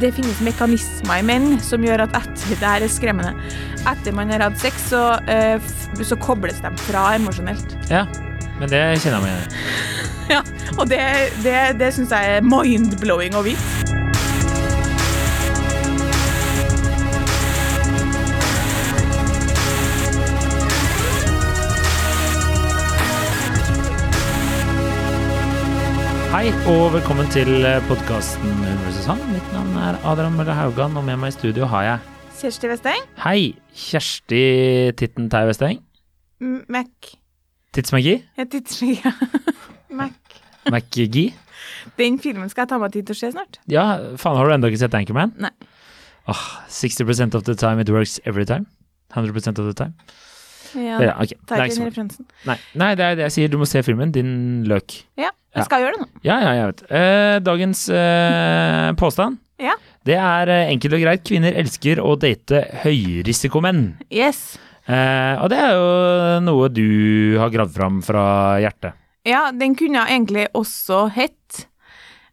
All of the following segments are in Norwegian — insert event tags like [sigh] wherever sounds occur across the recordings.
det finnes mekanismer i menn som gjør at etter [laughs] det her er skremmende. Etter man har hatt sex, så, eh, f- så kobles de fra emosjonelt. Ja, men det kjenner jeg meg igjen i. [laughs] Ja, og det, det, det syns jeg er mind-blowing å vite. Hei og velkommen til podkasten Hun vs. Mitt navn er Adrian Mølle Haugan, og med meg i studio har jeg Kjersti Westeng, Hei, Kjersti Titten Tei Westeng. Mac Tidsmagi. Ja, tidsmagi. [laughs] Mac. Mac-gi? Den filmen skal jeg ta meg tid til å se snart. Ja, faen, har du ennå ikke sett Anchorman? Nei. Åh, 60% of the time it works every time. 100% of the time. Ja, Ja, okay. Tar ikke den referansen. Nei, nei, det er det jeg sier. Du må se filmen. Din løk. Ja. Jeg skal gjøre det nå. Ja, ja, jeg vet. Eh, dagens eh, [laughs] påstand, Ja. det er eh, enkelt og greit. Kvinner elsker å date høyrisikomenn. Yes. Eh, og det er jo noe du har gravd fram fra hjertet. Ja, den kunne egentlig også hett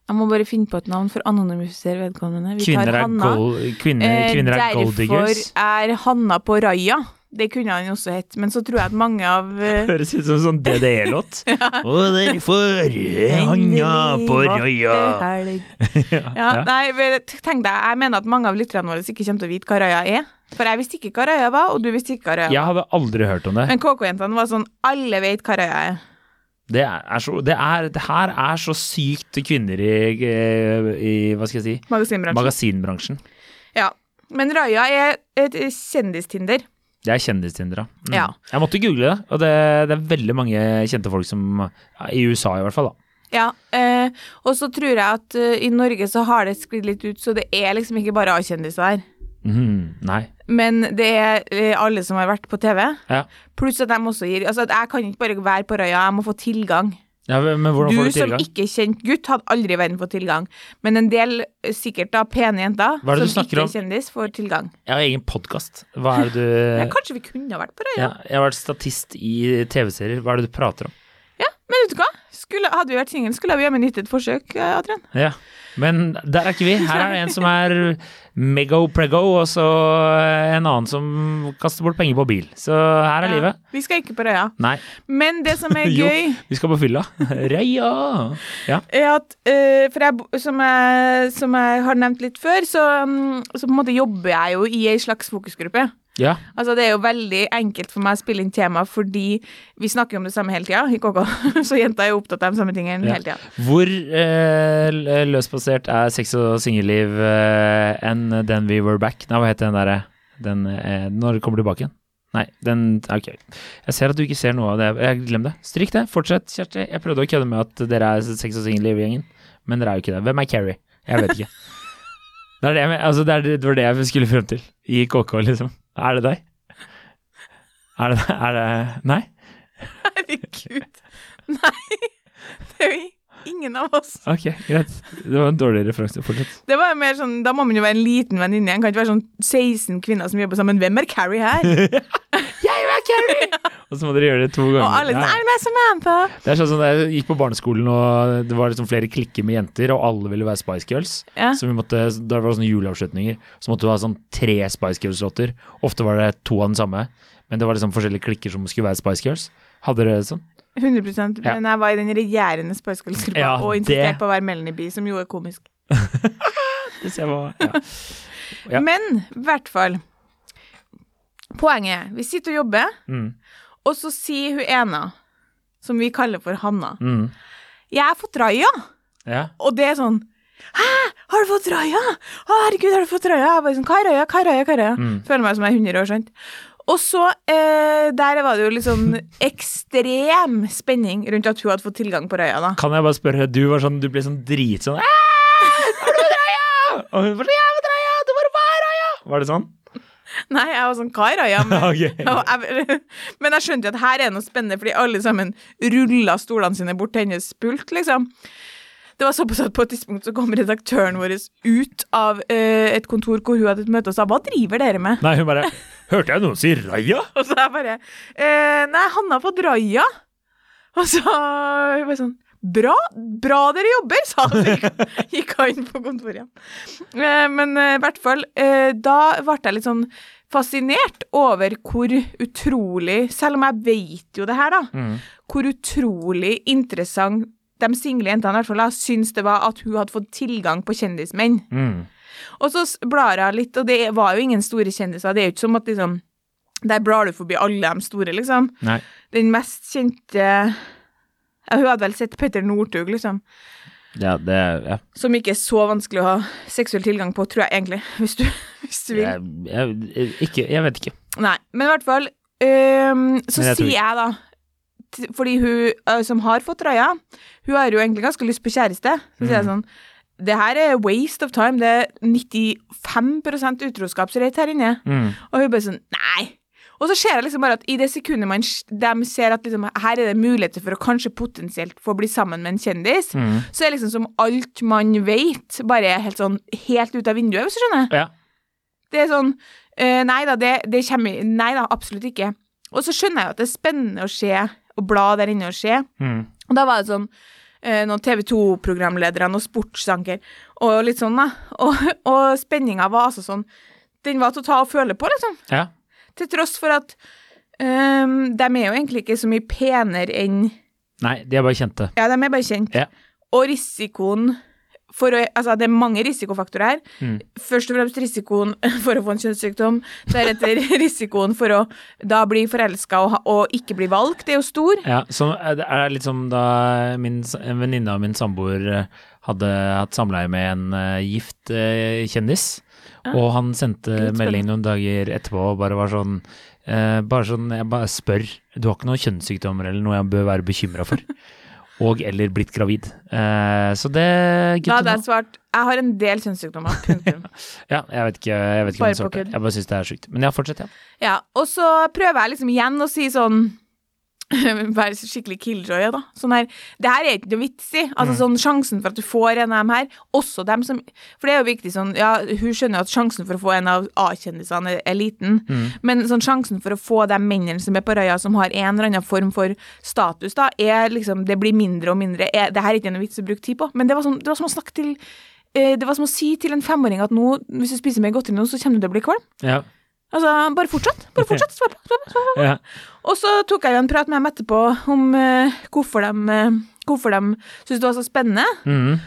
Jeg må bare finne på et navn for å anonymisere vedkommende. Vi tar Kvinner er, gold, kvinner, Eh, kvinner er gold diggers. Derfor er Hanna på raia. Det kunne han også hett, men så tror jeg at mange av eh, [laughs] Høres ut som en sånn DDE-låt. Og [laughs] derfor handa på røya. [laughs] Ja, nei, tenk deg, jeg mener at mange av lytterne våre ikke kommer til å vite hva røya er. For jeg visste ikke hva røya var, og du visste ikke hva røya var. Jeg hadde aldri hørt om det. Men KK-jentene var sånn Alle vet hva røya er. Det, er så, det, er, det her er så sykt kvinner i, i hva skal jeg si, Magasinbransjen. magasinbransjen. ja. Men Raja er et kjendistinder. Det er kjendistindere. ja. Mm. Ja. Jeg måtte google det, og det, det er veldig mange kjente folk som I USA i hvert fall, da. Ja, eh, og så tror jeg at uh, i Norge så har det sklidd litt ut, så det er liksom ikke bare A-kjendiser her. Mm, nei. Men det er eh, alle som har vært på TV. Ja. Pluss at de også gir Altså, at jeg kan ikke bare være på Røya, jeg må få tilgang. Ja, Du får du som ikke kjent gutt, hadde aldri i verden fått tilgang. Men en del, eh, sikkert da, pene jenter er du som ikke er kjendis, får tilgang. Jeg har egen podkast. Hva er det [laughs] Ja, kanskje vi kunne ha vært på det, ja, Jeg har vært statist i TV-serier. Hva er det du prater om? Ja, men vet du hva? Skulle, hadde vi vært single, skulle vi hjemme nytt et forsøk, eh, Adrian. Ja. Men der er ikke vi. Her er det en som er mego-prego, og så en annen som kaster bort penger på bil. Så her er Ja, livet. Vi skal ikke på Røya. Nei, Men det som er [laughs] gøy Jo. vi skal på fylla. [laughs] Røya! Ja. at uh, For jeg, som, jeg, som jeg har nevnt litt før, så, mm, så på en måte jobber jeg jo i ei slags fokusgruppe. ja. Altså Det er jo veldig enkelt for meg å spille inn tema fordi vi snakker om det samme hele tida i KK. [laughs] Så jenter er jo opptatt av de samme tingene Ja. hele tida. Hvor eh, l- løsbasert er sex og singelliv uh, enn Then We Were Back? Nei, hva heter den derre den, eh, Når kommer du tilbake igjen? Nei, den Ok. Jeg ser at du ikke ser noe av det. Jeg Glem det. Stryk det. Fortsett, Kjersti. Jeg prøvde å kødde med at dere er sex og singelliv-gjengen, men dere er jo ikke det. Hvem er Carrie? Jeg vet ikke. [laughs] Det, er det, jeg altså, det, er, det var det jeg skulle frem til i KK, liksom. Er det deg? Er det Er det Nei? Herregud. Nei. [laughs] Det er jo ingen av oss. Ok, greit. Det var en dårlig referanse. Fortsett. Det var mer sånn, Da må man jo være en liten venninne igjen. Kan ikke være sånn 16 kvinner som jobber sammen. Hvem er Carrie her? [laughs] Jeg er Carrie! og så må dere gjøre det to ganger. Og alle sånn men jeg er Samantha. Det er sånn som jeg gikk på barneskolen og det var liksom flere klikker med jenter, og alle ville være Spice Girls. Ja. Så vi måtte, da var det sånne juleavslutninger, så måtte du ha sånn tre Spice Girls-låter. Ofte var det to av den samme, men det var liksom forskjellige klikker som skulle være Spice Girls. Hadde dere det sånn? 100 Ja. Men jeg var i den regjerende Spice Ja, og insisterte på å være Melanie som jo er komisk. [laughs] det ser man, ja. Ja. Men i hvert fall Poenget er, vi sitter og jobber, Mm. og så sier hun ena, som vi kaller for Hanna, Mm. 'Jeg har fått raia'. ja. Og det er sånn 'Hæ, har du fått raia?' 'Å, herregud, har du fått raia?' Jeg bare sånn 'Hva er raia, hva er raia, hva er raia?' Mm. Føler meg som jeg er 100 år, sant. Og så, eh, der var det jo sånn [laughs] ekstrem spenning rundt at hun hadde fått tilgang på Røya. da. Kan jeg bare spørre, du var sånn, du ble sånn dritsånn «Æ, Har du røya? Og hun var sånn, jeg har røya, du bare, hva er røya? Var det sånn? Nei, jeg var sånn 'Hva er Røya? [laughs] Men, [laughs] jeg, men jeg skjønte jo at her er noe spennende, fordi alle sammen rulla stolene sine bort til hennes pult, liksom. Det var såpass at på et tidspunkt så kom redaktøren vår ut av uh, et kontor hvor hun hadde et møte og sa 'Hva driver dere med?' Nei, hun bare, hørte jeg noen si Raja?' [laughs] Og så er jeg bare uh, Nei, han har fått Raja'. Og så hun bare sånn Bra, bra dere jobber, sa hun. Gikk- Gikk inn på kontoret igjen. Eh, Men i hvert fall, da ble jeg litt sånn fascinert over hvor utrolig, selv om jeg vet jo det her, da, Mm. hvor utrolig interessant de single jentene i hvert fall syns det var at hun hadde fått tilgang på kjendismenn. Mm. Og så blar jeg litt, og det var jo ingen store kjendiser. Det er jo ikke som at liksom Der blar du forbi alle de store, liksom. Nei. Den mest kjente ja, Hun hadde vel sett Petter Northug, liksom. Ja, det ja. Som ikke er så vanskelig å ha seksuell tilgang på, tror jeg egentlig. [laughs] Hvis du, hvis du vil. Jeg, jeg, ikke, jeg vet ikke. Nei, men i hvert fall øh, Så jeg sier jeg da Fordi hun øh, som har fått røya, hun har jo egentlig ganske lyst på kjæreste. Så sier jeg Mm. sånn Det her er waste of time. Det er 95 utroskapsrate her inne. Mm. Og hun bare sånn Nei. Og så ser jeg liksom bare at i det sekundet man de ser at liksom, her er det muligheter for å kanskje potensielt få bli sammen med en kjendis, Mm. så er det liksom som alt man vet, bare er helt sånn helt ut av vinduet, hvis du skjønner. Ja. Det er sånn eh, Nei da, det, det kommer Nei da, absolutt ikke. Og så skjønner jeg jo at det er spennende å se, og bla der inne og se. Mm. Og da var det sånn eh, noen TV 2-programledere, noen sportsanker, og litt sånn, da. [laughs] Og, og spenninga var altså sånn Den var til å ta og føle på, liksom. ja. Til tross for at um, de er jo egentlig ikke så mye penere enn Nei, de er bare kjente. Ja, de er bare kjent. Ja. Og risikoen å Altså, det er mange risikofaktorer her. Mm. Først og fremst risikoen [laughs] for å få en kjønnssykdom. Deretter [laughs] risikoen for å da bli forelska og, og ikke bli valgt. Det er jo stor. Ja, så er det litt som da min, en venninne av min samboer eh, hadde hatt samleie med en uh, gift uh, kjendis, og han sendte melding noen dager etterpå og bare var sånn uh, Bare sånn, jeg bare spør, du har ikke noen kjønnssykdommer eller noe jeg bør være bekymra for? [laughs] Og eller blitt gravid. Eh, så det Da hadde jeg svart jeg har en del kjønnssykdommer. [laughs] Ja, jeg vet ikke, jeg vet ikke om jeg svarte. Jeg bare syns det er sjukt. Men ja, fortsett, ja. Ja, og så prøver jeg liksom igjen å si sånn [laughs] Være skikkelig killjoy, da. Sånn her Det her er ikke noe vits i. Altså sånn sjansen for at du får en av dem her, også dem som For det er jo viktig sånn Ja, hun skjønner at sjansen for å få en av A-kjendisene er, er liten, men sånn sjansen for å få de mennene som er på røya, som har en eller annen form for status, da, er liksom Det blir mindre og mindre. Er, det her er ikke noe vits å bruke tid på. Men det var, sånn, det var som å snakke til eh, Det var som å si til en femåring at nå, hvis du spiser mer godteri nå, så kommer du til å bli kvalm. Ja. Altså, bare fortsett. Bare fortsett. Svar på, svar på, svar på. ja. Og så tok jeg jo en prat med dem etterpå om uh, hvorfor de, uh, hvorfor de syntes det var så spennende. Mm.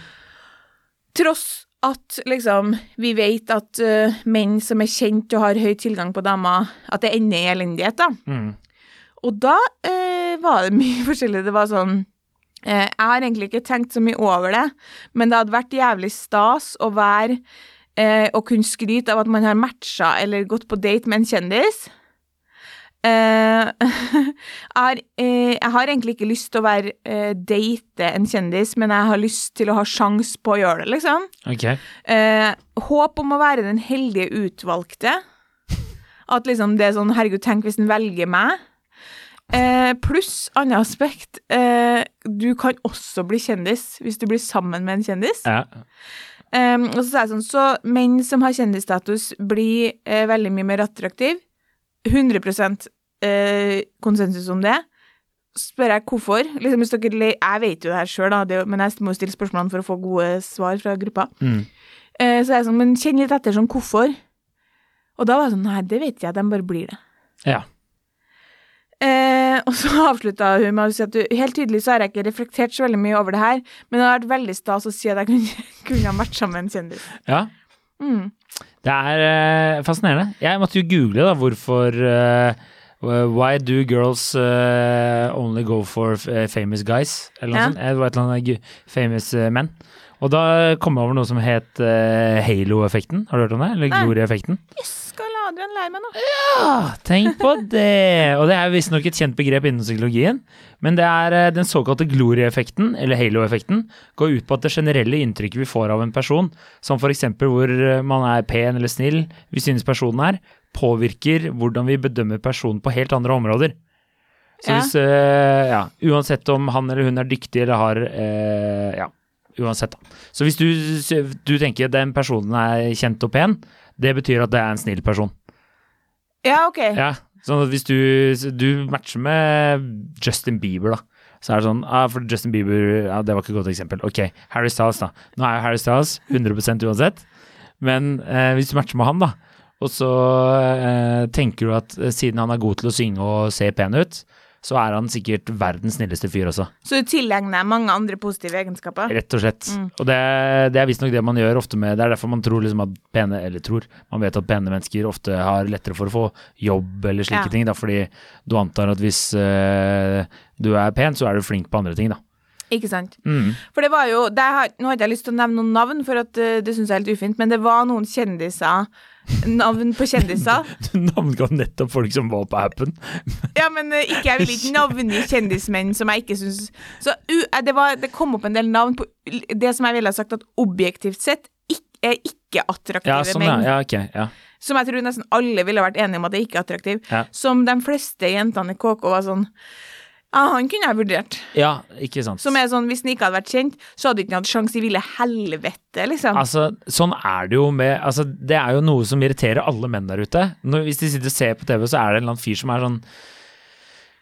Tross at liksom vi vet at uh, menn som er kjent og har høy tilgang på damer, at det ender i elendighet, da. Mm. Og da eh, var det mye [laughs] forskjellig. Det var sånn eh, Jeg har egentlig ikke tenkt så mye over det, men det hadde vært jævlig stas å være eh, Å kunne skryte av at man har matcha eller gått på date med en kjendis. Eh, har, [laughs] eh, jeg har egentlig ikke lyst til å være eh, date en kjendis, men jeg har lyst til å ha sjans på å gjøre det, liksom. Okay. Eh, håp om å være den heldige utvalgte. At liksom det er sånn Herregud, tenk hvis den velger meg. Eh, Pluss annet aspekt. Eh, du kan også bli kjendis hvis du blir sammen med en kjendis. Ja. Eh, og så sa jeg sånn, så menn som har kjendisstatus, blir uh, veldig mye mer attraktive. 100 uh, konsensus om det. Spør jeg hvorfor. Liksom, dere, jeg vet jo det her sjøl, men jeg må jo stille spørsmålene for å få gode svar fra gruppa. Mm. Uh, så jeg sånn, men kjenn litt etter sånn hvorfor. Og da var jeg sånn, nei, det vet jeg, de bare blir det. ja. Og så [laughs] avslutta hun med å si at du, helt tydelig så har jeg ikke reflektert så veldig mye over det her, men det har vært veldig stas å si at jeg kunne, [laughs] kunne ha matcha med en kjendis. Ja. Mm. Det er eh, fascinerende. Jeg måtte jo google da, hvorfor eh, Why do girls eh, only go for famous guys? Eller noe Ja. sånt. Det var et eller annet famous menn. Og da kom jeg over noe som het eh, halo-effekten. Har du hørt om det? Eller Nei. glory-effekten? Adrian lære meg noe? Ja, tenk på det! Og det er visstnok et kjent begrep innen psykologien. Men det er eh, den såkalte glory-effekten, eller halo-effekten, går ut på at det generelle inntrykket vi får av en person, som f.eks. hvor eh, man er pen eller snill, vi synes personen er, påvirker hvordan vi bedømmer personen på helt andre områder. Så Ja. hvis, eh, ja, uansett om han eller hun er dyktig eller har eh, Ja, uansett, da. Så hvis du, du tenker den personen er kjent og pen, det betyr at det er en snill person. Ja, ok. Ja, sånn at hvis du, du matcher med Justin Bieber, da, Så er det sånn ah, For Justin Bieber, ja, det var ikke et godt eksempel. Ok, Harry Styles, da. Nå er jo Harry Styles 100% uansett. Men eh, hvis du matcher med han, da, og så eh, tenker du at eh, siden han er god til å synge og se pen ut, så er han sikkert verdens snilleste fyr også. Så du tilegner deg mange andre positive egenskaper? Rett og slett. Mm. Og det, det er visstnok det man gjør ofte med Det er derfor man tror liksom at pene Eller tror, man vet at pene mennesker ofte har lettere for å få jobb eller slike Ja. ting. Da, fordi du antar at hvis eh, du er pen, så er du flink på andre ting, da. Ikke sant? Mm. For det var jo det har, Nå hadde jeg lyst til å nevne noen navn, for at eh, det syns jeg er litt ufint, men det var noen kjendiser Navn på kjendiser. [laughs] Du navnga nettopp folk som var på appen. Ja, men eh, ikke, jeg vil ikke navngi kjendismenn som jeg ikke syns Så u, eh, det, var, det kom opp en del navn på det som jeg ville ha sagt at objektivt sett ikke, er ikke-attraktive Ja, sånn, ja. menn. ja. okay, Ja. Som jeg tror nesten alle ville vært enige om at det ikke er attraktiv. Ja. Som de fleste jentene i KK var sånn Ja, han kunne jeg vurdert. ja, ikke sant. Som er sånn, Hvis han ikke hadde vært kjent, så hadde han ikke hatt sjanse i ville helvete, liksom. Altså, sånn er det jo med altså, Det er jo noe som irriterer alle menn der ute. Når, hvis de sitter og ser på TV, så er det en eller annen fyr som er sånn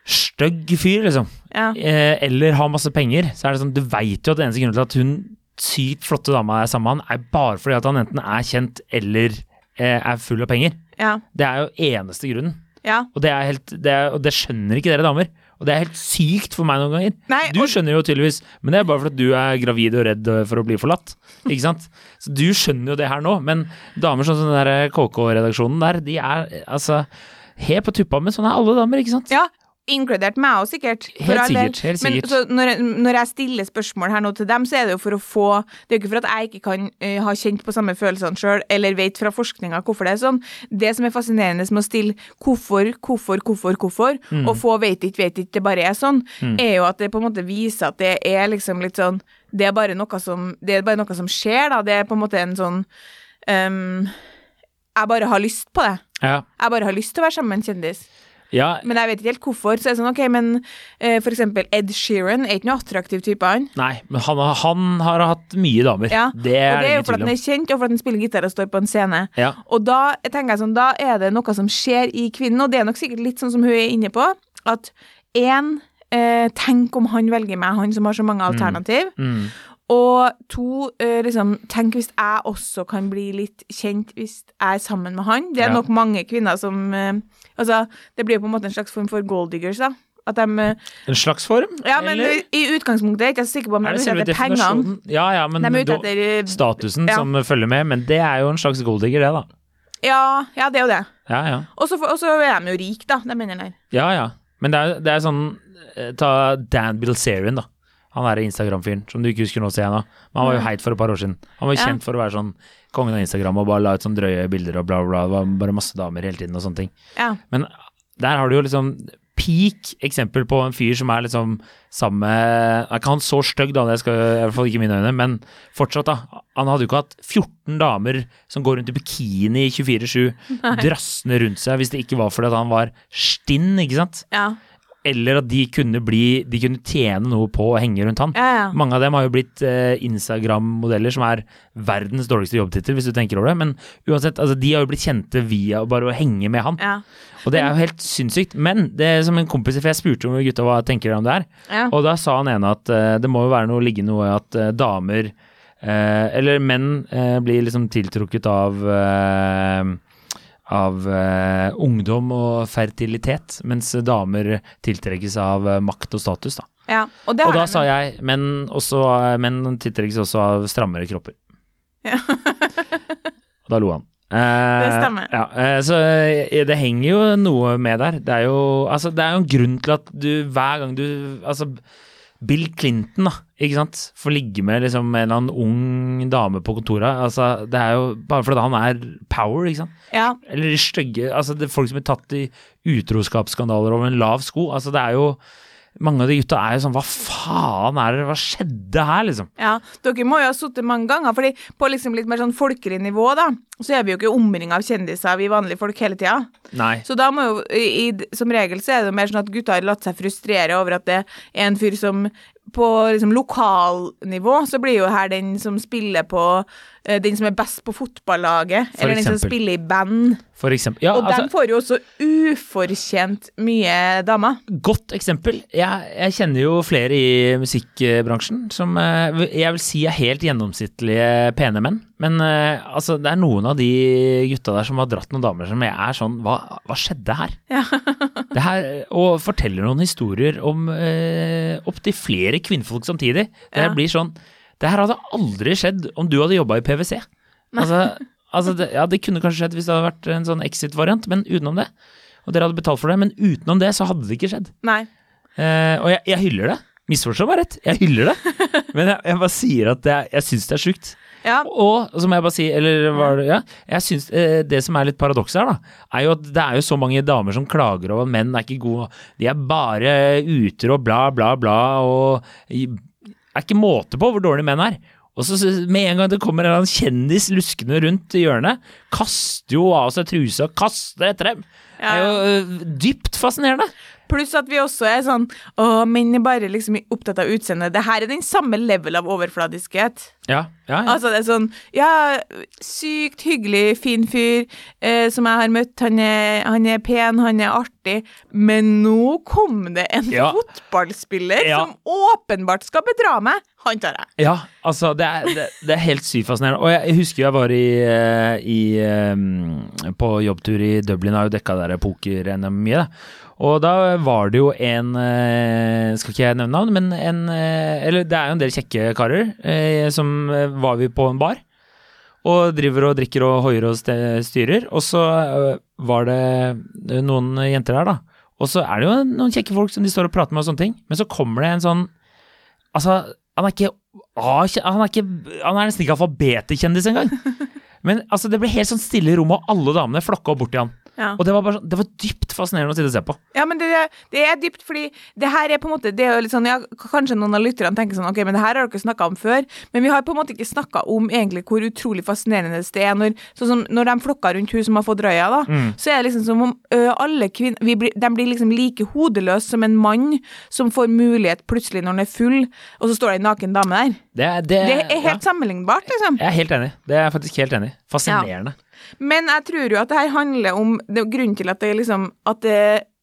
stygg fyr, liksom. Ja. Eh, eller har masse penger. Så er det sånn, du veit jo at det eneste grunnen til at hun sykt flotte dama er sammen med han, er bare fordi at han enten er kjent eller eh, er full av penger. Ja. Det er jo eneste grunnen. ja. Og det, er helt, det, er, og det skjønner ikke dere damer. Og det er helt sykt for meg noen ganger. Nei, Du skjønner jo tydeligvis, men det er bare fordi du er gravid og redd for å bli forlatt. Ikke sant? Så du skjønner jo det her nå, men damer sånn som den der KK-redaksjonen der, de er altså helt på tuppa med sånn er alle damer, ikke sant? Ja, inkludert meg òg, sikkert. Helt sikkert, helt Men sikkert. så når, når jeg stiller spørsmål her nå til dem, så er det jo for å få Det er jo ikke for at jeg ikke kan uh, ha kjent på samme følelsene sjøl, eller vet fra forskninga hvorfor det er sånn. Det som er fascinerende med å stille hvorfor, hvorfor, hvorfor, hvorfor, Mm. og få vet ikke, vet ikke, det bare er sånn, er jo at det på en måte viser at det er liksom litt sånn Det er bare noe som, det er bare noe som skjer, da. Det er på en måte en sånn um, Jeg bare har lyst på det. Ja. Jeg bare har lyst til å være sammen med en kjendis. Ja. Men jeg vet ikke helt hvorfor. Så er det sånn, ok, men eh, for eksempel Ed Sheeran er ikke noe attraktiv type, han. Nei, men han, har- han har hatt mye damer. Ja, Det er og det er jo ingen fordi tvil han om. er kjent, og fordi han spiller gitar og står på en scene. Ja. Og da tenker jeg sånn, da er det noe som skjer i kvinnen, og det er nok sikkert litt sånn som hun er inne på, at én, eh, tenk om han velger meg, han som har så mange alternativ. Mm. Og to, eh, liksom, tenk hvis jeg også kan bli litt kjent hvis jeg er sammen med han. Det er Ja. nok mange kvinner som eh, Altså, det blir jo på en måte en slags form for gold diggers, da. At de eh, En slags form? Ja, men eller? i utgangspunktet er jeg ikke sikker på om de Er ute etter pengene. Ja, ja, men De er etter eh, statusen Ja. som følger med, men det er jo en slags golddigger, det, da. Ja, ja, det er jo det. Ja, ja. Og så er de jo rike, da, de mennene der. Ja, ja. Men det er, det er sånn eh, Ta Dan Bilzerian, da. Han er Instagram-fyren som du ikke husker nå, ser jeg nå. Men han var jo heit for et par år siden. Han var jo kjent for å være sånn kongen av Instagram og bare la ut sånn drøye bilder og bla, bla, bla. Det var bare masse damer hele tiden og sånne ting. Ja. Men der har du jo liksom peak eksempel på en fyr som er liksom sammen med Er ikke han så stygg, da, det skal i hvert fall ikke mine øyne, men fortsatt, da. Han hadde jo ikke hatt 14 damer som går rundt i bikini 24-7, [laughs] drassende rundt seg, hvis det ikke var fordi at han var stinn, ikke sant? Ja. Eller at de kunne bli De kunne tjene noe på å henge rundt han. Ja, ja. Mange av dem har jo blitt eh, Instagram-modeller, som er verdens dårligste jobbtittel, hvis du tenker over det. Men uansett, altså, de har jo blitt kjente via bare å henge med han. ja. Og det er jo helt sinnssykt. Men det er som en kompis For jeg spurte om gutta hva tenker de om det her. ja. Og da sa han ene at eh, det må jo være noe ligge noe i at eh, damer eh, Eller menn eh, blir liksom tiltrukket av eh, av eh, ungdom og fertilitet, mens damer tiltrekkes av eh, makt og status. Da. ja. Og, det Og da sa jeg menn, også, eh, menn tiltrekkes også av strammere kropper. Ja. Og [laughs] da lo han. Eh, Det stemmer. Ja, eh, så eh, det henger jo noe med der. Det er jo, altså, det er jo en grunn til at du hver gang du Altså, Bill Clinton, da, ikke sant, får ligge med liksom en eller annen ung dame på kontoret. Altså, det er jo bare fordi han er power, ikke sant. Ja. Eller de stygge Altså, det er folk som er tatt i utroskapsskandaler over en lav sko. Altså, det er jo Mange av de gutta er jo sånn Hva faen er det Hva skjedde her, liksom? Ja, dere må jo ha sittet mange ganger, fordi på liksom litt mer sånn folkelig nivå, da, så er vi jo ikke omringa av kjendiser, vi vanlige folk, hele tida. Nei. Så da må jo, i, som regel så er det jo mer sånn at gutta har latt seg frustrere over at det er en fyr som på liksom lokalnivå så blir jo her den som spiller på den som er best på fotballaget, For eller den som spiller i band. For eksempel. Ja, Og altså, den får jo også ufortjent mye damer. Godt eksempel. Jeg, jeg kjenner jo flere i musikkbransjen som eh, jeg vil si er helt gjennomsnittlige pene menn. Men eh, altså, det er noen av de gutta der som har dratt noen damer som jeg er sånn Hva, hva skjedde her? Det her og forteller noen historier om eh, opptil flere kvinnfolk samtidig. Det Ja. blir sånn Det her hadde aldri skjedd om du hadde jobba i PwC. Altså, altså det, ja, det kunne kanskje skjedd hvis det hadde vært en sånn exit-variant, men utenom det. Og dere hadde betalt for det, men utenom det så hadde det ikke skjedd. Nei. Eh, og jeg, jeg hyller det. Misforstå meg rett, jeg hyller det. [laughs] Men jeg, jeg bare sier at det, er- jeg syns det er sjukt. Ja, Og så må jeg bare si, eller var det, ja, jeg synes eh, det som er litt paradokset her, da, er jo at det er jo så mange damer som klager over at menn er ikke gode, de er bare utro og bla, bla, bla, og er ikke måte på hvor dårlige menn er. Og så med en gang det kommer en kjendis luskende rundt i hjørnet, kaster jo av seg trusa og kaster etter dem. Det er jo eh, dypt fascinerende. Pluss at vi også er sånn Å, menn er bare liksom opptatt av utseendet. Det her er den samme level av overfladiskhet. Ja, ja, ja. Altså, det er sånn Ja, sykt hyggelig, fin fyr eh, som jeg har møtt. Han er, han er pen, han er artig. Men nå kom det en Ja. fotballspiller som åpenbart skal bedra meg. Han tar jeg. Ja, altså det er, det, det er helt sykt fascinerende. Og jeg, jeg husker jeg var i, eh, i eh, på jobbtur i Dublin, jeg har jo dekka der poker-NM mye. da. Og da var det jo en eh, Skal ikke jeg nevne navn, men en eh, Eller det er jo en del kjekke karer eh, som var vi på en bar. Og driver og drikker og hoier og styrer. Og så var det noen jenter der, da. Og så er det jo noen kjekke folk som de står og prater med og sånne ting. Men så kommer det en sånn Altså, han er ikke han er, ikke, han er nesten ikke alfabetkjendis engang. [laughs] Men altså, det ble helt sånn stille i rommet, og alle damene flokka opp bort til han. Ja. Og det var, bare sånn, det var dypt fascinerende å sitte og se på. Ja, men det, det er dypt, fordi det her er på en måte Det er jo litt sånn, ja, Kanskje noen av lytterne tenker sånn Ok, men det her har dere snakka om før. Men vi har på en måte ikke snakka om egentlig hvor utrolig fascinerende det er når, sånn som når de flokker rundt hun som har fått røya, da. Mm. Så er det liksom som om ø, alle kvinner vi blir, De blir liksom like hodeløse som en mann som får mulighet plutselig når han er full, og så står det en naken dame der. Det, det, Det er helt sammenlignbart, liksom. jeg er helt enig. Det er jeg faktisk helt enig. i. Fascinerende. Men jeg tror jo at det her handler om det grunnen til at det liksom at det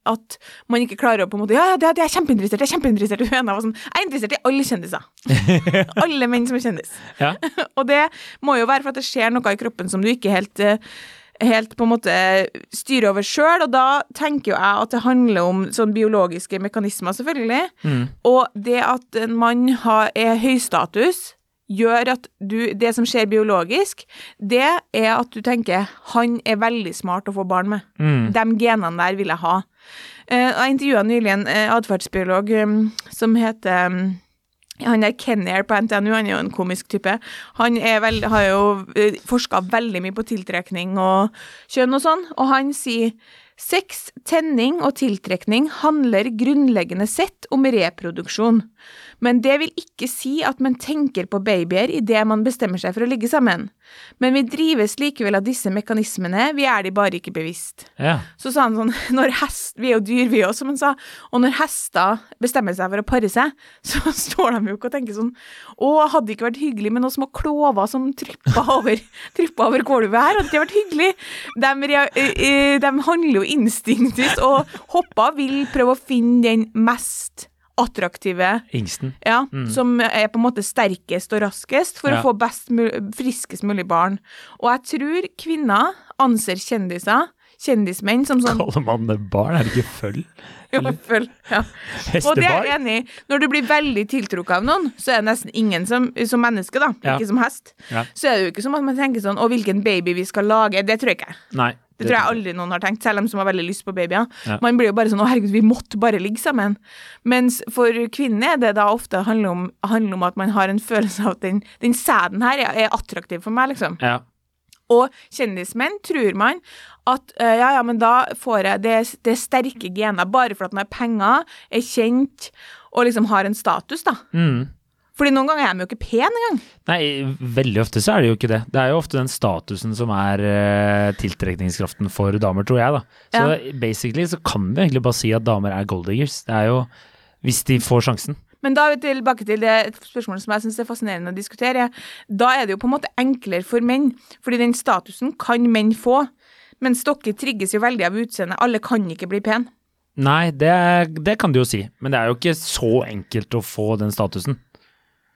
at man ikke klarer å på en måte Ja, ja, det, det er kjempeinteressert, jeg er kjempeinteressert. Sånn Jeg er interessert i alle kjendiser. [laughs] alle menn som er kjendis. Ja. [laughs] og det må jo være for at det skjer noe i kroppen som du ikke helt eh, Helt på en måte styrer over sjøl, og da tenker jo jeg at det handler om sånn biologiske mekanismer, selvfølgelig. Mm. Og det at en mann har, er høystatus, gjør at du Det som skjer biologisk, det er at du tenker han er veldig smart å få barn med. Mm. De genene der vil jeg ha. Eh, Jeg intervjua nylig en eh, atferdsbiolog um, som heter um, han der Kenner på NTNU, han er jo en komisk type. Han er vel, har jo uh, forska veldig mye på tiltrekning og kjønn og sånn, og han sier sex, tenning og tiltrekning handler grunnleggende sett om reproduksjon. Men det vil ikke si at man tenker på babyer idet man bestemmer seg for å ligge sammen. Men vi drives likevel av disse mekanismene, vi er de bare ikke bevisst. Ja. Så sa han sånn [laughs] når hest, Vi er jo dyr, vi også, som han sa. Og når hester bestemmer seg for å pare seg, [laughs] så står de jo ikke og tenker sånn Å, hadde det ikke vært hyggelig med noen små klover som trippa over, [laughs] trippa over gulvet her? Hadde det vært hyggelig? De, de handler jo instinktivt og hopper, vil prøve å finne den mest attraktive Ingsten. ja, som er på en måte sterkest og raskest for Ja. å få best friskest mulig barn. Og jeg tror kvinner anser kjendiser, kjendismenn, som sånn Kaller man det barn? Er det ikke føll? [laughs] Ja, følg, ja. Og det er jeg enig i. Når du blir veldig tiltrukket av noen, så er det nesten ingen som, som menneske, da, Ja. ikke som hest. Ja. Så er det jo ikke som at man tenker sånn Å, hvilken baby vi skal lage. Det tror jeg ikke. Nei. Det tror jeg aldri noen har tenkt, selv om de som har veldig lyst på babyer. Ja. Man blir jo bare sånn 'Å, herregud, vi måtte bare ligge sammen'. Mens for kvinner er det da ofte handler om, handler om at man har en følelse av at den, den sæden her er, er attraktiv for meg, liksom. Ja. Og kjendismenn tror man at eh, ja, ja, men da får jeg det, det er sterke gener bare for at man har penger, er kjent og liksom har en status, da. Mm. Fordi noen ganger er de jo ikke pen engang. Nei, veldig ofte så er det jo ikke det. Det er jo ofte den statusen som er uh, tiltrekningskraften for damer, tror jeg, da. Så basically så kan vi egentlig bare si at damer er golddiggers. Det er jo hvis de får sjansen. Men da er vi tilbake til det spørsmålet som jeg syns er fascinerende å diskutere. Da er det jo på en måte enklere for menn, fordi den statusen kan menn få. Mens dere trigges jo veldig av utseendet. Alle kan ikke bli pen. Nei, det, det kan du jo si, men det er jo ikke så enkelt å få den statusen.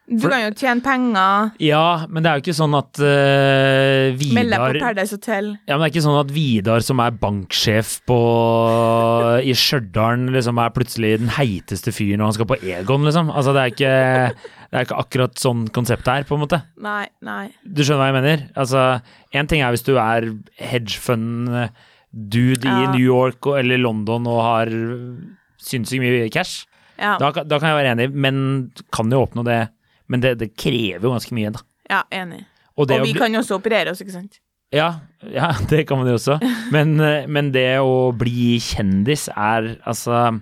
Du kan jo tjene penger, Ja, men det er jo ikke sånn at uh, melde deg på Paradise Hotel. Ja, men det er ikke sånn at Vidar som er banksjef på, i Stjørdal, liksom er plutselig den heiteste fyren når han skal på Egon, liksom. Altså, det er ikke, det er ikke akkurat sånn konseptet er, på en måte. Nei, nei. Du skjønner hva jeg mener? Altså, én ting er hvis du er hedgefund-dude i New York eller London og har sinnssykt mye cash. Ja, Da, kan- da kan jeg være enig, men kan jo oppnå det. Men det, det krever jo ganske mye, da. ja enig. Og, det Og vi bli- kan jo også operere oss, ikke sant? Ja, ja, [laughs] det kan man jo også. Men, eh, men det å bli kjendis er altså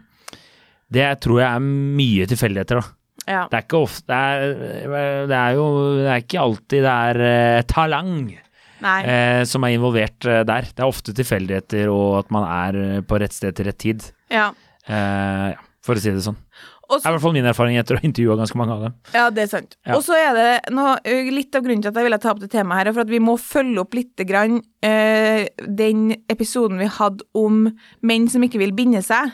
Det tror jeg er mye tilfeldigheter, da. Ja. Det er ikke ofte Det er, det er jo Det er ikke alltid det er uh, talang eh, som er involvert uh, der. Det er ofte tilfeldigheter og at man er eh, på rett sted til rett tid. Ja. Uh, ja, for å si det sånn. Og Det er i hvert fall min erfaring etter å ha intervjua ganske mange av dem. Ja, det er sant. Ja. Og så er det noe, litt av grunnen til at jeg ville ta opp det temaet her, er for at vi må følge opp litt grann, eh, den episoden vi hadde om menn som ikke vil binde seg.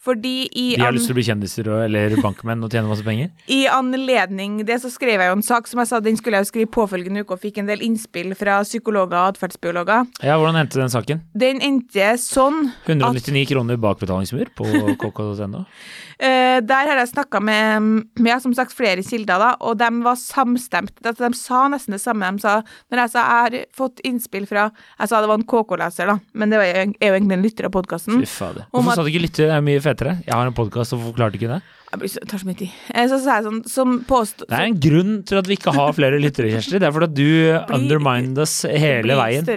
Fordi i, De har lyst til å bli kjendiser og, eller bankmenn og tjene masse penger. [laughs] i anledning det så skrev jeg jo en sak som jeg sa den skulle jeg jo skrive påfølgende uke, og fikk en del innspill fra psykologer og atferdsbiologer. Ja, hvordan endte den saken? Den endte sånn 199 kroner bakbetalingsmur på kk.no. [laughs] Eh, der har jeg snakka med, med som sagt flere kilder, da, og de var samstemt. Altså, de sa nesten det samme. De sa, når jeg sa jeg har fått innspill fra Jeg sa det var en KK-leser, da, men det er jo egentlig en lytter av podkasten. Hvorfor sa du ikke lytter? Det er mye fetere. Jeg har en podkast og forklarte ikke det. Det tar så mye tid. Eh, Så sa jeg sånn som påstå... Det er en grunn til at vi ikke har flere lyttere, Kjersti. Det er fordi at du [laughs] undermined oss hele veien.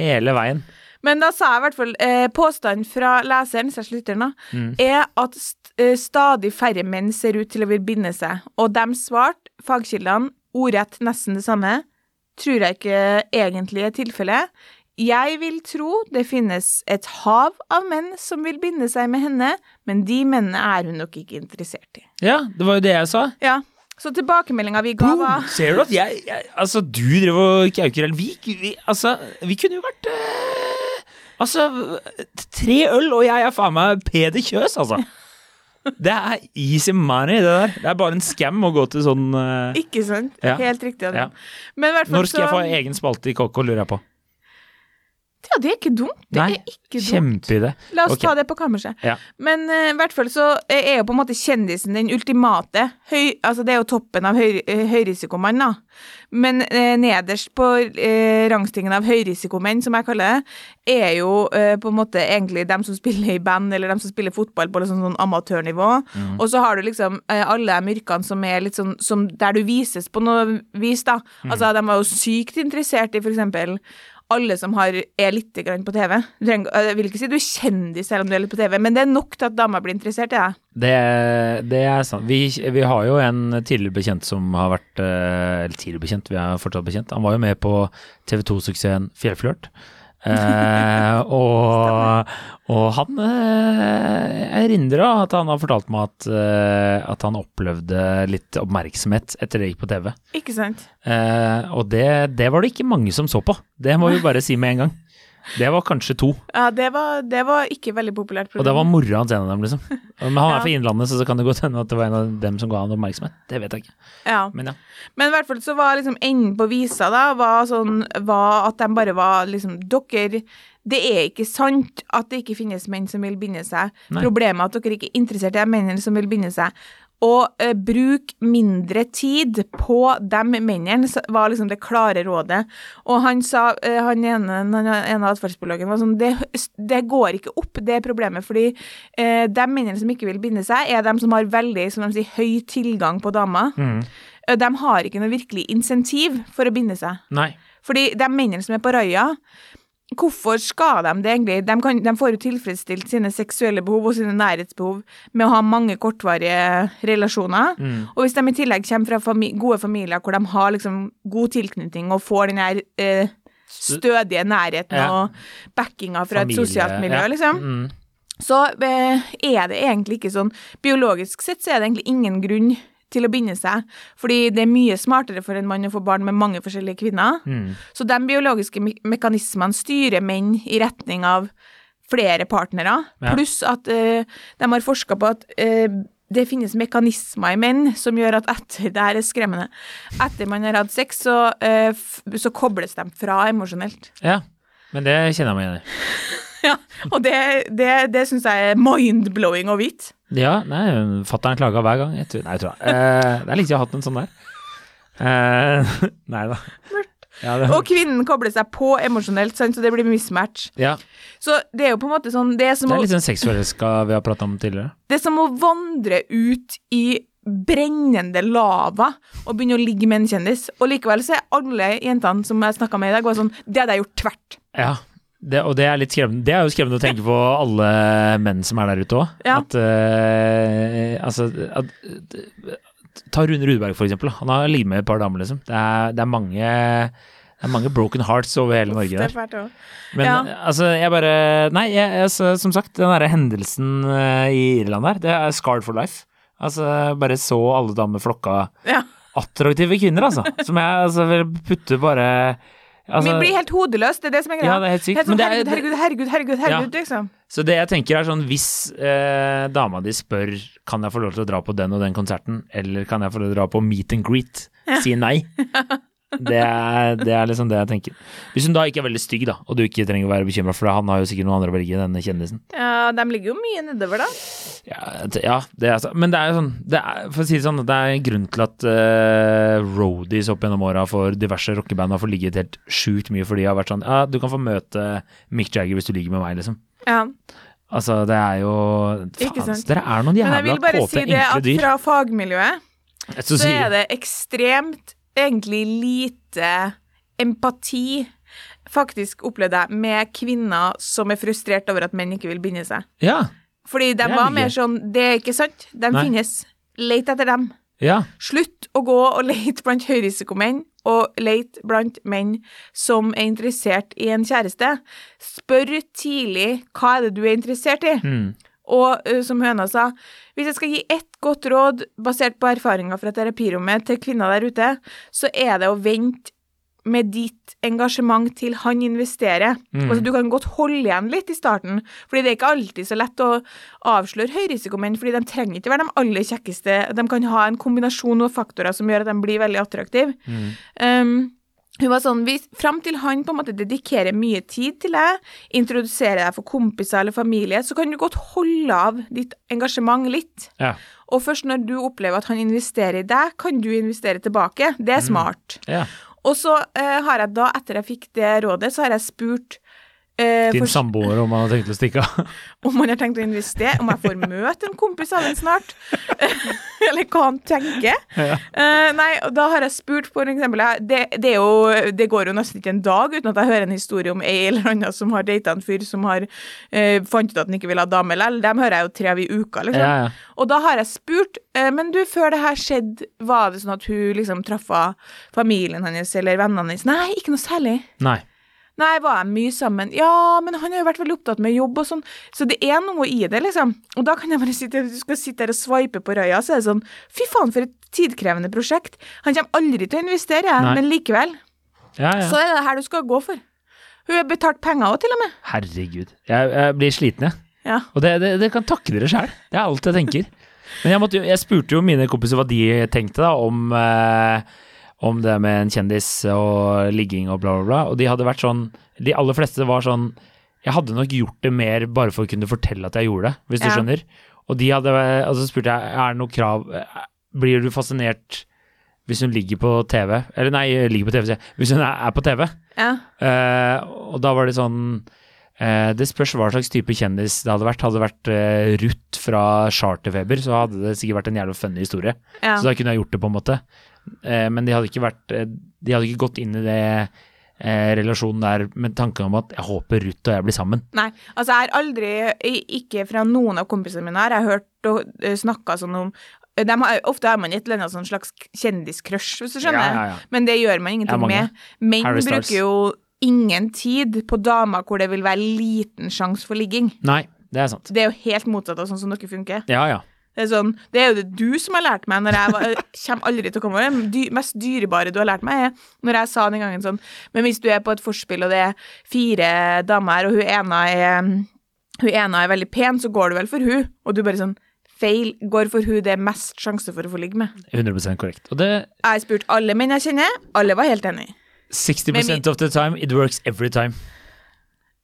Hele veien. Men da sa jeg i hvert fall eh, påstanden fra leseren, særlig lytteren, Mm. er at st eh, stadig færre menn ser ut til å ville binde seg. Og de svarte, fagkildene, ordrett nesten det samme. Tror jeg ikke egentlig er tilfellet. Jeg vil tro det finnes et hav av menn som vil binde seg med henne, men de mennene er hun nok ikke interessert i. Ja, det var jo det jeg sa. Ja, så tilbakemeldinga vi ga, var Ser du at jeg, jeg Altså, du drev og kauker vi, vi, Altså, vi kunne jo vært øh, Altså, tre øl, og jeg er faen meg Peder Kjøs, altså. Det er easy money, det der. Det er bare en scam å gå til sånn eh, Ikke sant? Ja. Helt riktig. Ja. Men i hvert fall Når skal jeg få egen spalte i KK, lurer jeg på. Ja, det er ikke dumt. Det Nei, er ikke dumt. Kjempeidé. La oss okay. ta det på kammerset. Ja. Men uh, i hvert fall så er jo på en måte kjendisen den ultimate høy, Altså det er jo toppen av høy, eh, høyrisikomann, da. Men uh, nederst på uh, rangstingen av høyrisikomenn, som jeg kaller det, er jo på en måte egentlig dem som spiller i band, eller dem som spiller fotball på liksom sånn amatørnivå. Mm. Og så har du liksom alle de yrkene som er litt sånn som Der du vises på noe vis, da. Mm. Altså, de var jo sykt interessert i for eksempel alle som har, er litt på TV. Trenger, jeg vil ikke si du er kjendis selv om du er litt på TV, men det er nok til at damer blir interessert i deg. Det, det er sant. Vi, vi har jo en tidligere bekjent som har vært eh, Eller tidligere bekjent, vi er fortsatt bekjent. Han var jo med på TV 2-suksessen Fjellflørt. Eh, og, og han eh, erindra at han har fortalt meg at, eh, at han opplevde litt oppmerksomhet etter det gikk på TV. Ikke sant? Eh, og det, det var det ikke mange som så på. Det må vi bare si med en gang. Det var kanskje to. Ja, det var, det var ikke veldig populært Og det var program. mora hans en av dem, liksom. Men han er [laughs] Ja. fra Innlandet, så så kan det godt hende at det var en av dem som ga han oppmerksomhet. Det vet jeg ikke. Ja. Men ja. Men i hvert fall så var liksom enden på visa da, var sånn, var at de bare var liksom Dere, det er ikke sant at det ikke finnes menn som vil binde seg. Nei. Problemet er at dere ikke er interessert i de mennene som vil binde seg. Og eh, bruk mindre tid på de mennene, var liksom det klare rådet. Og han sa, eh, han ene, han ene av atferdsbiologene var sånn det, det går ikke opp, det er problemet. Fordi eh, de mennene som ikke vil binde seg, er de som har veldig som de sier, høy tilgang på damer. Mm. Eh, De har ikke noe virkelig insentiv for å binde seg. Nei. Fordi de mennene som er på raia, hvorfor skal de det egentlig? De, kan, de får jo tilfredsstilt sine seksuelle behov og sine nærhetsbehov med å ha mange kortvarige relasjoner. Mm. Og hvis de i tillegg kommer fra fami gode familier hvor de har liksom god tilknytning og får den her eh, stødige nærheten Ja. og backinga fra Familie, et sosialt miljø, ja. liksom, Mm. så eh, er det egentlig ikke sånn Biologisk sett så er det egentlig ingen grunn til å binde seg, fordi det er mye smartere for en mann å få barn med mange forskjellige kvinner. Mm. Så de biologiske me mekanismene styrer menn i retning av flere partnere, Ja. pluss at uh, de har forska på at uh, det finnes mekanismer i menn som gjør at etter [laughs] det her er skremmende, etter man har hatt sex, så, uh, så kobles de fra emosjonelt. Ja, men det kjenner jeg meg igjen i. [laughs] [laughs] Ja, og det, det, det syns jeg er mind-blowing å vite. Ja, nei, fatter'n klaga hver gang. Jeg tror, nei, jeg tror jeg. Eh, det er lenge siden jeg har hatt en sånn der. Eh, [laughs] nei da. Ja, det, Og kvinnen kobler seg på emosjonelt, så det blir mismatch. ja, Så det er jo på en måte sånn Det er som, det er litt sånn sexforelska vi har prata om tidligere. det er som å vandre ut i brennende lava og begynne å ligge med en kjendis. Og likevel så er alle jentene som jeg snakka med i dag, sånn Det hadde jeg gjort tvert. Ja, det, og det er litt skremmende. Det er jo skremmende å tenke på alle menn som er der ute òg. Ja. At eh, Altså at, Ta Rune Rudberg, for eksempel. Han har ligget med et par damer, liksom. Det er, det er mange det er mange broken hearts over hele Norge Det er der. fælt også. Men Ja. altså, jeg bare Nei, jeg, altså, som sagt, den derre hendelsen eh, i Irland der, det er scarred for life. Altså, bare så alle damer flokka Ja. attraktive kvinner, altså. Som jeg altså vil putte bare altså, vi blir helt hodeløse, det er det som er greia. Ja, det er helt sykt. Helt sånn, det er- herregud, herregud, herregud, herregud, herregud, liksom. Så det jeg tenker er sånn, hvis eh, dama di spør kan jeg få lov til å dra på den og den konserten, eller kan jeg få lov til å dra på meet and greet, si nei. [laughs] Det er, det er liksom det jeg tenker. Hvis hun da ikke er veldig stygg, da, og du ikke trenger å være bekymra for det, han har jo sikkert noen andre å velge, denne kjendisen. Ja, de ligger jo mye nedover, da. Ja, ja det er, men det er jo sånn, det er, for å si det sånn, det er en grunn til at uh, roadies opp gjennom åra for diverse rockeband har fått ligget helt sjukt mye, for de har vært sånn ja, du kan få møte Mick Jagger hvis du ligger med meg, liksom. Ja. Altså, det er jo Faen, dere er noen jævla kåte, enkle dyr. Men jeg vil bare si det at fra fagmiljøet Så så er det ekstremt egentlig lite empati, faktisk opplevde jeg, med kvinner som er frustrert over at menn ikke vil binde seg. Ja. Fordi de var mer sånn Det er ikke sant. De Nei. finnes. Let etter dem. Ja. Slutt å gå og lete blant høyrisikomenn, og lete blant menn som er interessert i en kjæreste. Spør tidlig hva er det du er interessert i. Mm. Og ø, som høna sa, hvis jeg skal gi ett godt råd basert på erfaringer fra terapirommet til kvinner der ute, så er det å vente med ditt engasjement til han investerer. Mm. Altså, du kan godt holde igjen litt i starten, fordi det er ikke alltid så lett å avsløre høyrisikomenn, fordi de trenger ikke være de aller kjekkeste. De kan ha en kombinasjon av faktorer som gjør at de blir veldig attraktive. Mm. Um, hun var sånn, hvis, Fram til han på en måte dedikerer mye tid til deg, introduserer deg for kompiser eller familie, så kan du godt holde av ditt engasjement litt. Ja. Og først når du opplever at han investerer i deg, kan du investere tilbake. Det er smart. ja. Og så eh, har jeg da, etter jeg fikk det rådet, så har jeg spurt eh, Din for- samboer om han har tenkt å stikke av. [laughs] om han har tenkt å investere, om jeg får møte en kompis av den snart, [laughs] eller hva han tenker. Ja. Eh, nei, da har jeg spurt for eksempel, det, det, jo, det går jo nesten ikke en dag uten at jeg hører en historie om ei eller annen som har data en fyr som har eh, fant ut at han ikke vil ha dame likevel. Dem hører jeg jo tre av i uka, liksom. Ja, ja. Og da har jeg spurt, eh, men du, før det her skjedde, var det sånn at hun liksom traffa familien hennes eller vennene hennes? Nei, ikke noe særlig. Nei. Nei, var jeg mye sammen? Ja, men han har jo vært veldig opptatt med jobb og sånn, så det er noe i det, liksom. Og da kan jeg bare [laughs] sitte, du skal sitte der og sveipe på røya, så er det sånn, fy faen for et tidkrevende prosjekt. Han kommer aldri til å investere, Nei. men likevel, Ja, ja. så er det her du skal gå for. Hun har betalt penger også, til og med. Herregud. Jeg, jeg blir sliten, jeg. Ja. Og det, det, det kan takke dere sjæl. Det er alt jeg tenker. Men jeg, måtte, jeg spurte jo mine kompiser hva de tenkte da om, eh, om det med en kjendis og ligging og bla, bla, bla. Og de hadde vært sånn De aller fleste var sånn Jeg hadde nok gjort det mer bare for å kunne fortelle at jeg gjorde det, hvis du skjønner. Og de hadde Altså spurte jeg er det noe krav Blir du fascinert hvis hun ligger på TV? Eller nei, ligger på TV, sier jeg. Hvis hun er, er på TV. Ja. Uh, og da var det sånn uh, Det spørs hva slags type kjendis det hadde vært. Hadde det vært uh, Ruth fra Charterfeber, så hadde det sikkert vært en jævlig funny historie. ja. Så da kunne jeg gjort det, på en måte. Eh, men de hadde ikke vært eh, De hadde ikke gått inn i det eh, relasjonen der med tanken om at jeg håper Ruth og jeg blir sammen. Nei, altså jeg har aldri, ikke fra noen av kompisene mine, her, jeg har hørt og uh, snakka sånn om de har, Ofte har man et eller annet sånn slags kjendiscrush, hvis du skjønner. Ja, ja, ja. Men det gjør man ingenting med. Menn bruker jo ingen tid på damer hvor det vil være liten sjanse for ligging. Nei, Det er sant. Det er jo helt motsatt av sånn som dere funker. Ja, ja. Det er, sånn, det er jo det du som har lært meg når jeg var, jeg kommer aldri til å komme over. Det dy, mest dyrebare du har lært meg, er når jeg sa den gangen sånn Men hvis du er på et forspill, og det er fire damer og hun ene er Hun ene er veldig pen, så går du vel for hun Og du bare sånn Feil. Går for hun det er mest sjanse for å få ligge med. 100% korrekt. Og det Jeg har spurt alle menn jeg kjenner, alle var helt enig. 60 Men vi- of the time, it works every time.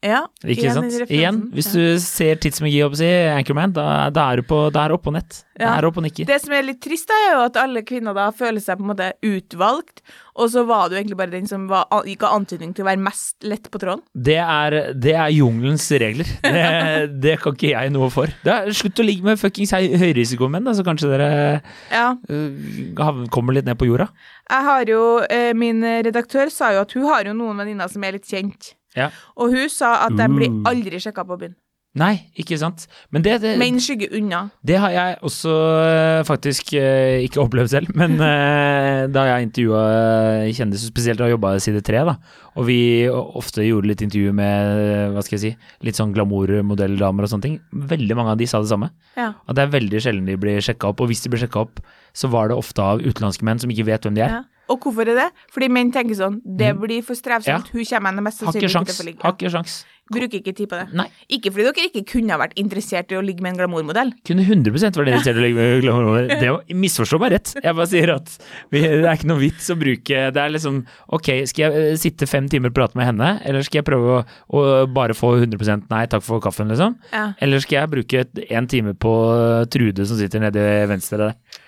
Ja, Ikke igjen sant? Igjen, hvis du ser tidsmagi, si, Anchorman, da, da er du på, da er oppe på nett. Ja. er du oppe og nikker. Det som er litt trist, da, er jo at alle kvinner da føler seg på en måte utvalgt, og så var du egentlig bare den som var, av antydning til å være mest lett på tråden. Det er, det er jungelens regler. Det, [laughs] det kan ikke jeg noe for. Det er, slutt å ligge med fuckings høy- høyrisikomenn, da, så kanskje dere Ja. uh, kommer litt ned på jorda. Jeg har jo, uh, Min redaktør sa jo at hun har jo noen venninner som er litt kjent. Ja. Og hun sa at de blir Uh. aldri sjekka på byen. Nei, ikke sant. Men det, det, Menn skygger unna. det har jeg også øh, faktisk øh, ikke opplevd selv. Men øh, [laughs] da jeg intervjua kjendiser, spesielt da jeg jobba i Side 3, da, og vi ofte gjorde litt intervju med hva skal jeg si, litt sånn glamourmodelldamer og sånne ting, veldig mange av de sa det samme. Ja. At det er veldig sjelden de blir sjekka opp, og hvis de blir sjekka opp, så var det ofte av utenlandske menn som ikke vet hvem de er. Ja. Og hvorfor er det? Fordi menn tenker sånn Det blir for strevsomt. Hun kommer henne mest sannsynlig ikke til å ligge Har ikke sjans. Bruker ikke tid på det. Nei. Ikke fordi dere ikke kunne ha vært interessert i å ligge med en glamourmodell. Kunne 100% vært interessert i å ligge med en glamourmodell. [laughs] Det å misforstå meg rett. Jeg bare sier at det er ikke noe vits å bruke Det er liksom Ok, skal jeg eh, sitte fem timer og prate med henne, eller skal jeg prøve å, å bare få 100% nei, takk for kaffen, liksom? Ja. Eller skal jeg bruke en time på Trude som sitter nede i venstre der?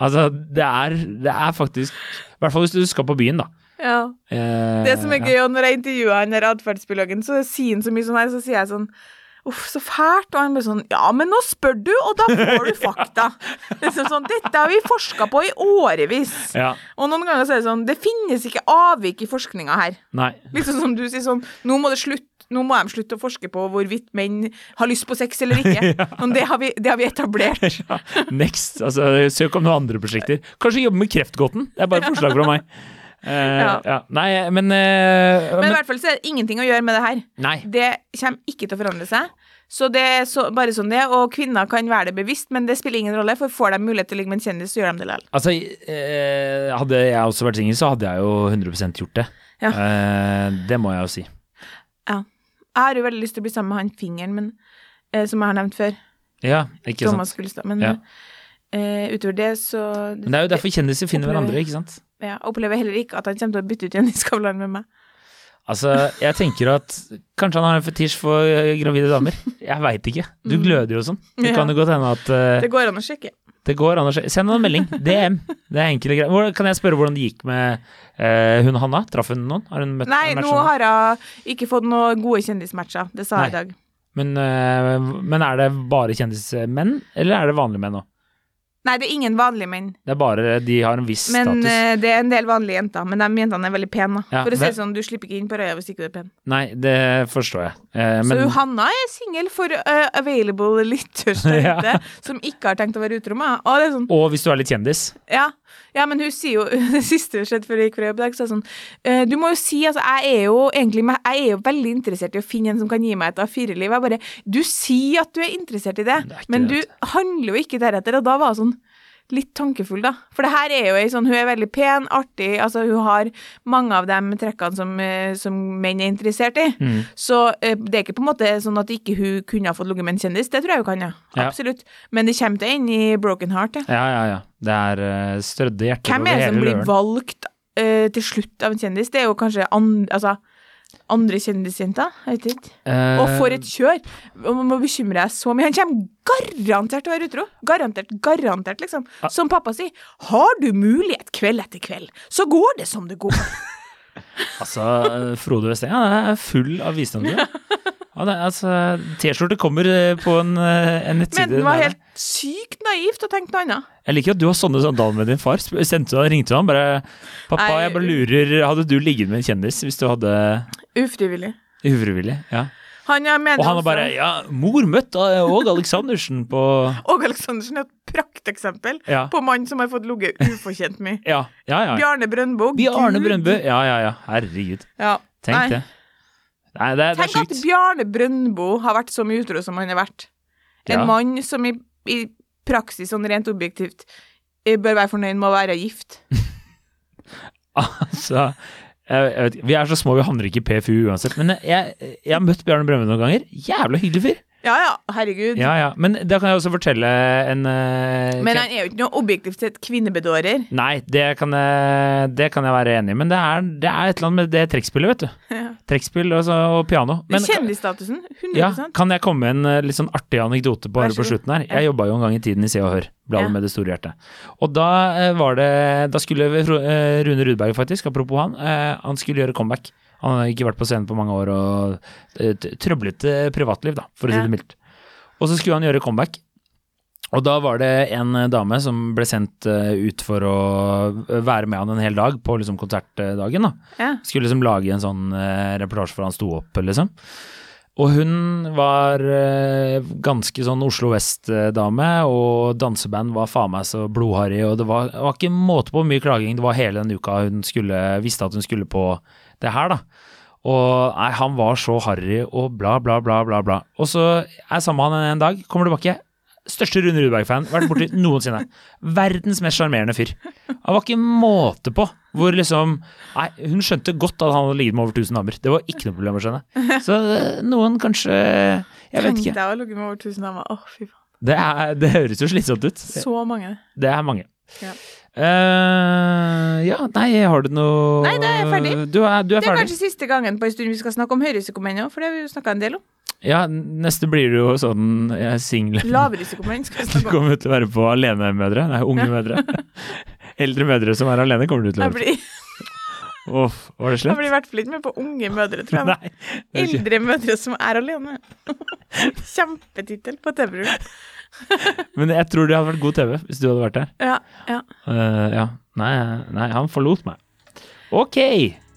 Altså, det er, det er faktisk I hvert fall hvis du skal på byen, da. ja. Eh, Det som er gøy, og når jeg intervjuer han der atferdsbiologen, så sier han så mye sånn her, så sier jeg sånn Uff, så fælt. Og han blir sånn Ja, men nå spør du, og da får du fakta. [laughs] Liksom sånn, Dette har vi forska på i årevis. Ja. Og noen ganger så er det sånn Det finnes ikke avvik i forskninga her. Nei. Liksom som du sier sånn Nå må det slutt nå må de slutte å forske på hvorvidt menn har lyst på sex eller ikke. [laughs] Men det, har vi, det har vi etablert. [laughs] Ja, Next. Altså, søk om noen andre prosjekter. Kanskje jobbe med Kreftgåten. Det er bare forslag fra meg. Uh, [laughs] Ja. ja. Nei, men, uh, Men i hvert fall så er det ingenting å gjøre med det her. Nei. Det kommer ikke til å forandre seg. Så det er så, bare sånn det. Og kvinner kan være det bevisst, men det spiller ingen rolle, for får de mulighet til å ligge med en kjendis, så gjør de det likevel. Altså, eh, hadde jeg også vært singel, så hadde jeg jo 100% gjort det. Ja. Eh, det må jeg jo si. Ja. Jeg har jo veldig lyst til å bli sammen med han fingeren, men, eh, som jeg har nevnt før. Ja, ikke sant. Thomas Gullestad. Men Ja. eh, utover det, så Men det er jo derfor kjendiser finner Opplever- hverandre, ikke sant. ja, opplever jeg heller ikke at han kommer til å bytte ut igjen i Skavlan med meg. Altså, jeg tenker at kanskje han har en fetisj for eh, gravide damer. Jeg veit ikke. Du gløder jo sånn. Det Mm. Kan jo godt hende at uh, Det går an å sjekke. Det går an å. Send noen melding. DM. Det er enkle greier. Hvor- Kan jeg spørre hvordan det gikk med eh, hun Hanna? Traff hun noen? Har hun møtt Nei, nå har hun ikke fått noen gode kjendismatcher. Det sa jeg i dag. Men, eh, men er det bare kjendismenn, eller er det vanlige menn òg? Nei, det er ingen vanlige menn. Det er bare de har en viss Men status. Men det er en del vanlige jenter. Men de jentene er veldig pene. Ja, For å si det- sånn, du slipper ikke inn på Røya hvis ikke du er pen. Nei, det forstår jeg. Eh, men Så Johanna er singel for uh, available lytters der [laughs] Ja. som ikke har tenkt å være utro med. Og sånn, Og hvis du er litt kjendis. ja, ja, men hun sier jo [laughs] Det siste hun skjedde før jeg gikk fra jobb i dag, så er sånn eh, Du må jo si, altså, jeg er jo egentlig Jeg er jo veldig interessert i å finne en som kan gi meg et A4-liv. Jeg bare Du sier at du er interessert i det, Det men du handler jo ikke deretter. Og da var hun sånn litt tankefull, da. For det her er jo ei sånn Hun er veldig pen, artig, altså hun har mange av de trekkene som, eh, som menn er interessert i. Mm. Så eh, det er ikke på en måte sånn at ikke hun kunne ha fått ligget med en kjendis. Det tror jeg hun kan, ja. Ja. Absolutt. Men det kommer til inn i broken heart, ja. Ja, ja, ja. Det er uh, strødde hjerter Hvem er det som blir valgt uh, til slutt av en kjendis? Det er jo kanskje and... altså, andre kjendisjenta. Jeg vet ikke. Eh, Og for et kjør! Man må bekymre deg så mye. Han kommer garantert til å være utro. Garantert, garantert, liksom. Som pappa sier, har du mulighet kveld etter kveld, så går det som det går. [laughs] Altså, Frode Westeng han er full av visdom. du. [laughs] Han er, altså, T-skjorte kommer eh, på en, eh, en nettside. Men det var helt sykt naivt å tenke noe annet. Jeg liker at du har sånne sandaler med din far. Sendte han, ringte du han bare 'Pappa, Nei. jeg bare lurer, hadde du ligget med en kjendis hvis du hadde Ufrivillig. ufrivillig?' Ja. Han ja, Og han også- har bare 'Ja, mor møtte Åge Aleksandersen på [laughs] Åge Aleksandersen er et prakteksempel Ja, på mann som har fått ligget ufortjent mye. [laughs] ja, ja. ja. Bjarne Brøndbo. Bjarne. Brøndbø. Ja, ja, ja. Herregud. Ja. Tenk Nei. det. Nei, det, det Tenk at. Bjarne Brøndbo har vært så mye utro som han har vært. En Ja. mann som i, i praksis, sånn rent objektivt, eh, bør være fornøyd med å være gift. [laughs] Altså, jeg, jeg vet, vi er så små, vi handler ikke i PFU uansett. Men jeg, jeg har møtt Bjarne Brøndbo noen ganger. Jævla hyggelig fyr. Ja ja, herregud. Ja, ja. Men da kan jeg også fortelle en uh, Men han er jo ikke noe objektivt sett kvinnebedårer. Nei, det kan, jeg, det kan jeg være enig i, men det er, det er et eller annet med det trekkspillet, vet du. Ja. Trekkspill og, og piano. Men, Kjendisstatusen. 100% ja, kan jeg komme med en eh, litt sånn artig anekdote på, på slutten her? Jeg jobba jo en gang i tiden i Se og Hør, bladet Ja. med det store hjertet. Og da eh, var det Da skulle Rune Rudberg, faktisk, apropos han, han skulle gjøre comeback. Han har ikke vært på scenen på mange år og eh, trøblete privatliv, da, for å si det mildt. Og så skulle han gjøre comeback. Og da var det en eh, dame som ble sendt eh, ut for å eh, være med han en hel dag på liksom konsertdagen. da. Ja. Skulle liksom lage en sånn eh, reportasje for han sto opp, liksom. Og hun var eh, ganske sånn Oslo Vest-dame, og danseband var faen meg så blodharry, og det var, det var ikke måte på mye klaging det var hele den uka hun skulle, visste at hun skulle på det her, da. Og nei, han var så harry og bla, bla, bla, bla, bla. Og så er jeg sammen med han en dag, kommer tilbake. Største Rune Rudberg-fan vært borti [laughs] noensinne. Verdens mest sjarmerende fyr. Han var ikke måte på hvor liksom Nei, hun skjønte godt at han hadde ligget med over 1000 damer. Det var ikke noe problem å skjønne. Så eh, noen kanskje Jeg vet Tenk ikke. deg å ligge med over 1000 damer. Åh, fy faen. Det, er, det høres jo slitsomt ut. Så mange. Det er mange. Ja. Eh, ja, nei, har du noe Nei, da er jeg ferdig. Du er, du er Det er ferdig? kanskje siste gangen på en stund vi skal snakke om høyrisikomenn òg, for det har vi jo snakka en del om. Ja, neste blir det jo sånn jeg er singel. Lavrisikomenn skal vi Du snakke om. [laughs] kommer jo til å være på alenemødre. Nei, unge mødre. [laughs] Eldre mødre som er alene, kommer du til å være på. Uff, var det jeg blir i hvert fall ikke med på unge mødre, tror jeg. [laughs] Nei. er Eldre mødre som er alene. Kjempetittel på TV-program. [laughs] Men jeg tror det hadde vært god TV hvis du hadde vært der. Ja, ja. Uh, ja. Nei, nei, han forlot meg. Ok.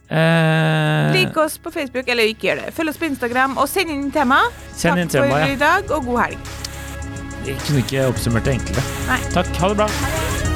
Uh, Lik oss på Facebook, eller ikke gjør det. Følg oss på Instagram, og send inn tema. Send inn Takk tema, for ja. i dag, og god helg. Jeg kunne ikke oppsummert det enklere. Takk. Ha det bra. Ha det.